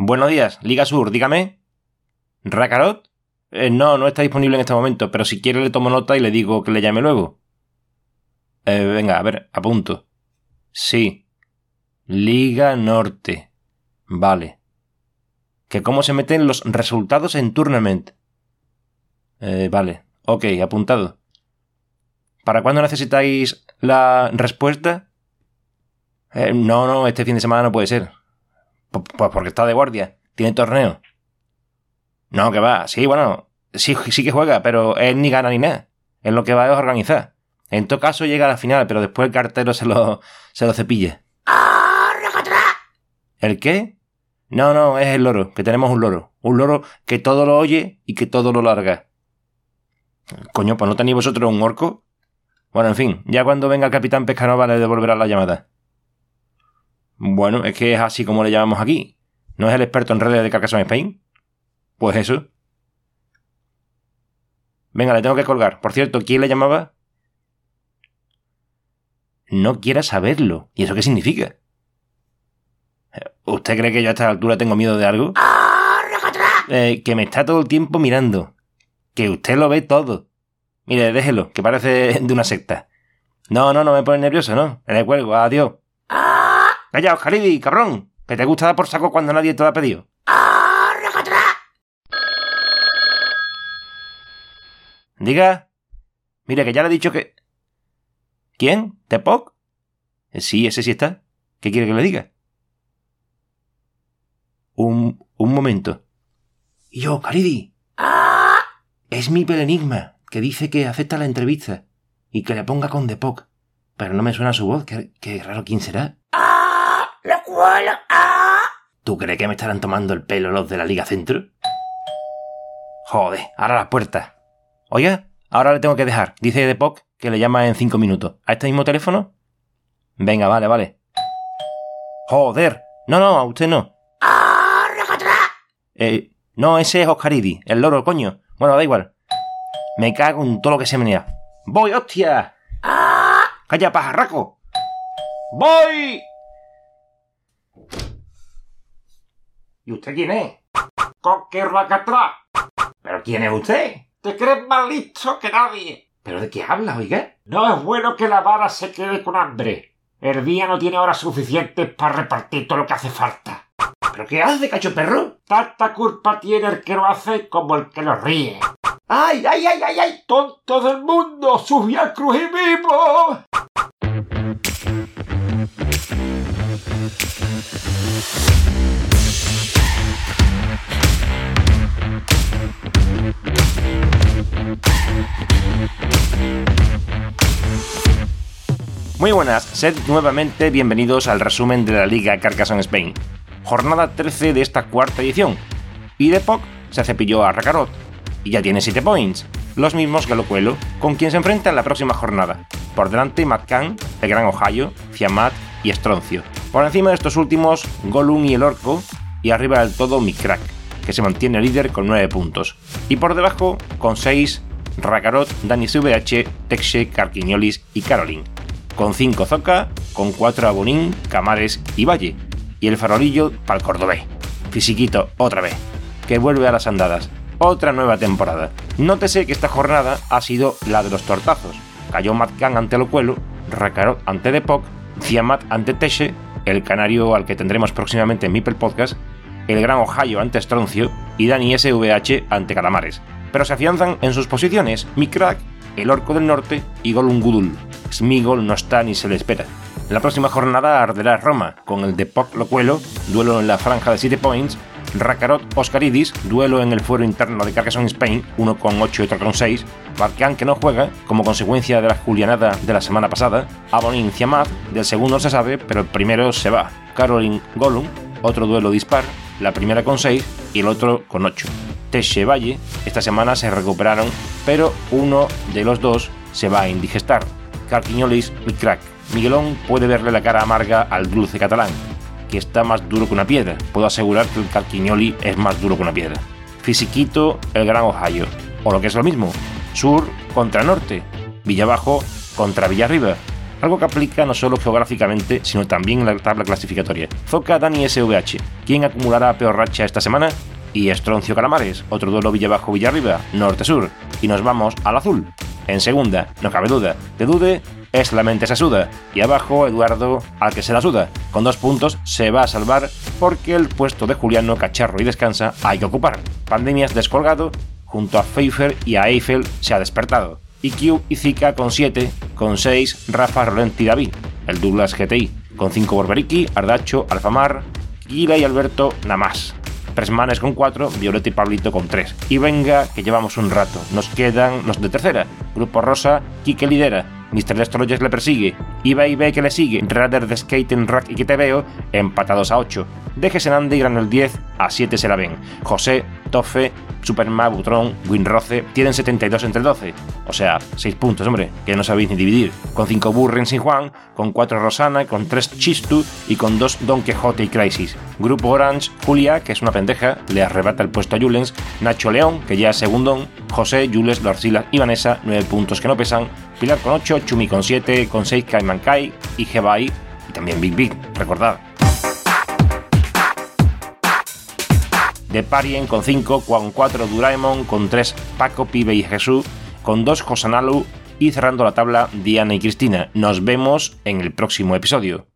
Buenos días, Liga Sur, dígame. ¿Racarot? Eh, no, no está disponible en este momento, pero si quiere le tomo nota y le digo que le llame luego. Eh, venga, a ver, apunto. Sí. Liga Norte. Vale. ¿Que cómo se meten los resultados en Tournament? Eh, vale. Ok, apuntado. ¿Para cuándo necesitáis la respuesta? Eh, no, no, este fin de semana no puede ser. Pues porque está de guardia. Tiene torneo. No, que va. Sí, bueno, sí, sí que juega, pero él ni gana ni nada. Es lo que va a organizar. En todo caso llega a la final, pero después el cartero se lo, se lo cepille. ¿El qué? No, no, es el loro, que tenemos un loro. Un loro que todo lo oye y que todo lo larga. Coño, pues no tenéis vosotros un orco. Bueno, en fin, ya cuando venga el capitán Pescanova le devolverá la llamada. Bueno, es que es así como le llamamos aquí. ¿No es el experto en redes de Carcassonne Spain? Pues eso. Venga, le tengo que colgar. Por cierto, ¿quién le llamaba? No quiera saberlo. ¿Y eso qué significa? ¿Usted cree que yo a esta altura tengo miedo de algo? Eh, que me está todo el tiempo mirando. Que usted lo ve todo. Mire, déjelo, que parece de una secta. No, no, no me pone nervioso, ¿no? Le cuelgo, adiós. Calla, Jalidi, cabrón. Que te gusta dar por saco cuando nadie te lo ha pedido. Diga. Mire, que ya le he dicho que... ¿Quién? ¿Tepoc? Eh, sí, ese sí está. ¿Qué quiere que le diga? Un, un momento. Yo, Caridi. Es mi pelenigma, que dice que acepta la entrevista y que le ponga con Depoc. Pero no me suena su voz, qué, qué raro quién será. ¡Ah! ¿Tú crees que me estarán tomando el pelo los de la Liga Centro? Joder, ahora las puertas. Oiga, ahora le tengo que dejar. Dice Depoc que le llama en cinco minutos. ¿A este mismo teléfono? Venga, vale, vale. Joder. No, no, a usted no. Eh, no, ese es Oscaridi, el loro, coño. Bueno, da igual. Me cago en todo lo que se menea. ¡Voy, hostia! ¡Calla, pajarraco! ¡Voy! ¿Y usted quién es? ¡Coque racatrá! ¿Pero quién es usted? ¿Te crees más listo que nadie? ¿Pero de qué habla, oiga? No es bueno que la vara se quede con hambre. El día no tiene horas suficientes para repartir todo lo que hace falta. ¿Pero qué hace, cacho perro? Tanta culpa tiene el que lo hace como el que lo ríe. ¡Ay, ay, ay, ay, ay! ¡Tonto del mundo! ¡Sus via vivo! Muy buenas, sed nuevamente bienvenidos al resumen de la Liga Carcassonne Spain. Jornada 13 de esta cuarta edición. Y Depoc se cepilló a Rakarot y ya tiene 7 points, los mismos que Locuelo, con quien se enfrenta en la próxima jornada. Por delante Matcan, el Gran Ohio, Fiamat y Estroncio. Por encima de estos últimos, Golum y el Orco, y arriba del todo Mikrak, que se mantiene líder con 9 puntos. Y por debajo, con 6, Rakarot, Dani VH, Texe, Carquiniolis y Caroline. Con 5 Zoka, con 4 Abonín, Camares y Valle. Y el farolillo para el Cordobés. Fisiquito otra vez, que vuelve a las andadas. Otra nueva temporada. Nótese que esta jornada ha sido la de los tortazos. Cayó Matkan ante Locuelo, Rakarot ante Depok, Fiamat ante Teche, el canario al que tendremos próximamente en Mipel Podcast, el Gran Ohio ante Stroncio y Dani SVH ante Calamares. Pero se afianzan en sus posiciones Mikrak, el Orco del Norte y Golungudul. Smigol no está ni se le espera. La próxima jornada arderá Roma, con el de Poc Locuelo, duelo en la franja de 7 points, Rakarot Oscaridis, duelo en el fuero interno de Carcassonne Spain, uno con 8 y otro con 6, Barkean que no juega, como consecuencia de la julianada de la semana pasada, Abonin Ciamad, del segundo se sabe, pero el primero se va, Caroline Gollum, otro duelo dispar, la primera con 6 y el otro con 8. Teche Valle, esta semana se recuperaron, pero uno de los dos se va a indigestar, Carquiñolis y Crack. Miguelón puede verle la cara amarga al dulce catalán, que está más duro que una piedra. Puedo asegurar que el Carquiñoli es más duro que una piedra. Fisiquito, el Gran Ohio. O lo que es lo mismo, sur contra norte, Villabajo contra Villarriba. Algo que aplica no solo geográficamente, sino también en la tabla clasificatoria. Zoca Dani SVH, ¿quién acumulará peor racha esta semana? Y Estroncio Calamares, otro duelo Villa-Bajo-Villarriba, norte-sur. Y nos vamos al azul. En segunda, no cabe duda, de dude es la mente se suda. Y abajo, Eduardo, al que se la suda. Con dos puntos se va a salvar porque el puesto de Juliano Cacharro y Descansa hay que ocupar. Pandemias descolgado, junto a Pfeiffer y a Eiffel se ha despertado. IQ y Zika con 7, con 6 Rafa Rolenti David, el Douglas GTI, con 5 Borberiki, Ardacho, Alfamar, Gila y Alberto Namás. Manes con 4, Violeta y Pablito con 3. Y venga, que llevamos un rato. Nos quedan los de tercera. Grupo Rosa, Kike lidera. Mr. Destroyers le persigue. Iba y ve que le sigue. Radar de Skating Rack y que te veo, empatados a 8. Deje Senande y el 10, a 7 se la ven. José, Tofe, Superman, Butron, Winroce tienen 72 entre 12. O sea, 6 puntos, hombre, que no sabéis ni dividir. Con 5 Burren sin Juan, con 4 Rosana, con 3 Chistu y con 2 Don Quixote y Crisis. Grupo Orange, Julia, que es una pendeja, le arrebata el puesto a Julens, Nacho León, que ya es segundón, José, Jules, Lorcila y Vanessa, 9 puntos que no pesan, Pilar con 8, Chumi con 7, con 6 Kaiman Kai y Jebai y también Big Big, recordad. De Parien con 5, con 4 Duraemon, con 3 Paco, Pibe y Jesús, con 2 Josanalu y cerrando la tabla Diana y Cristina. Nos vemos en el próximo episodio.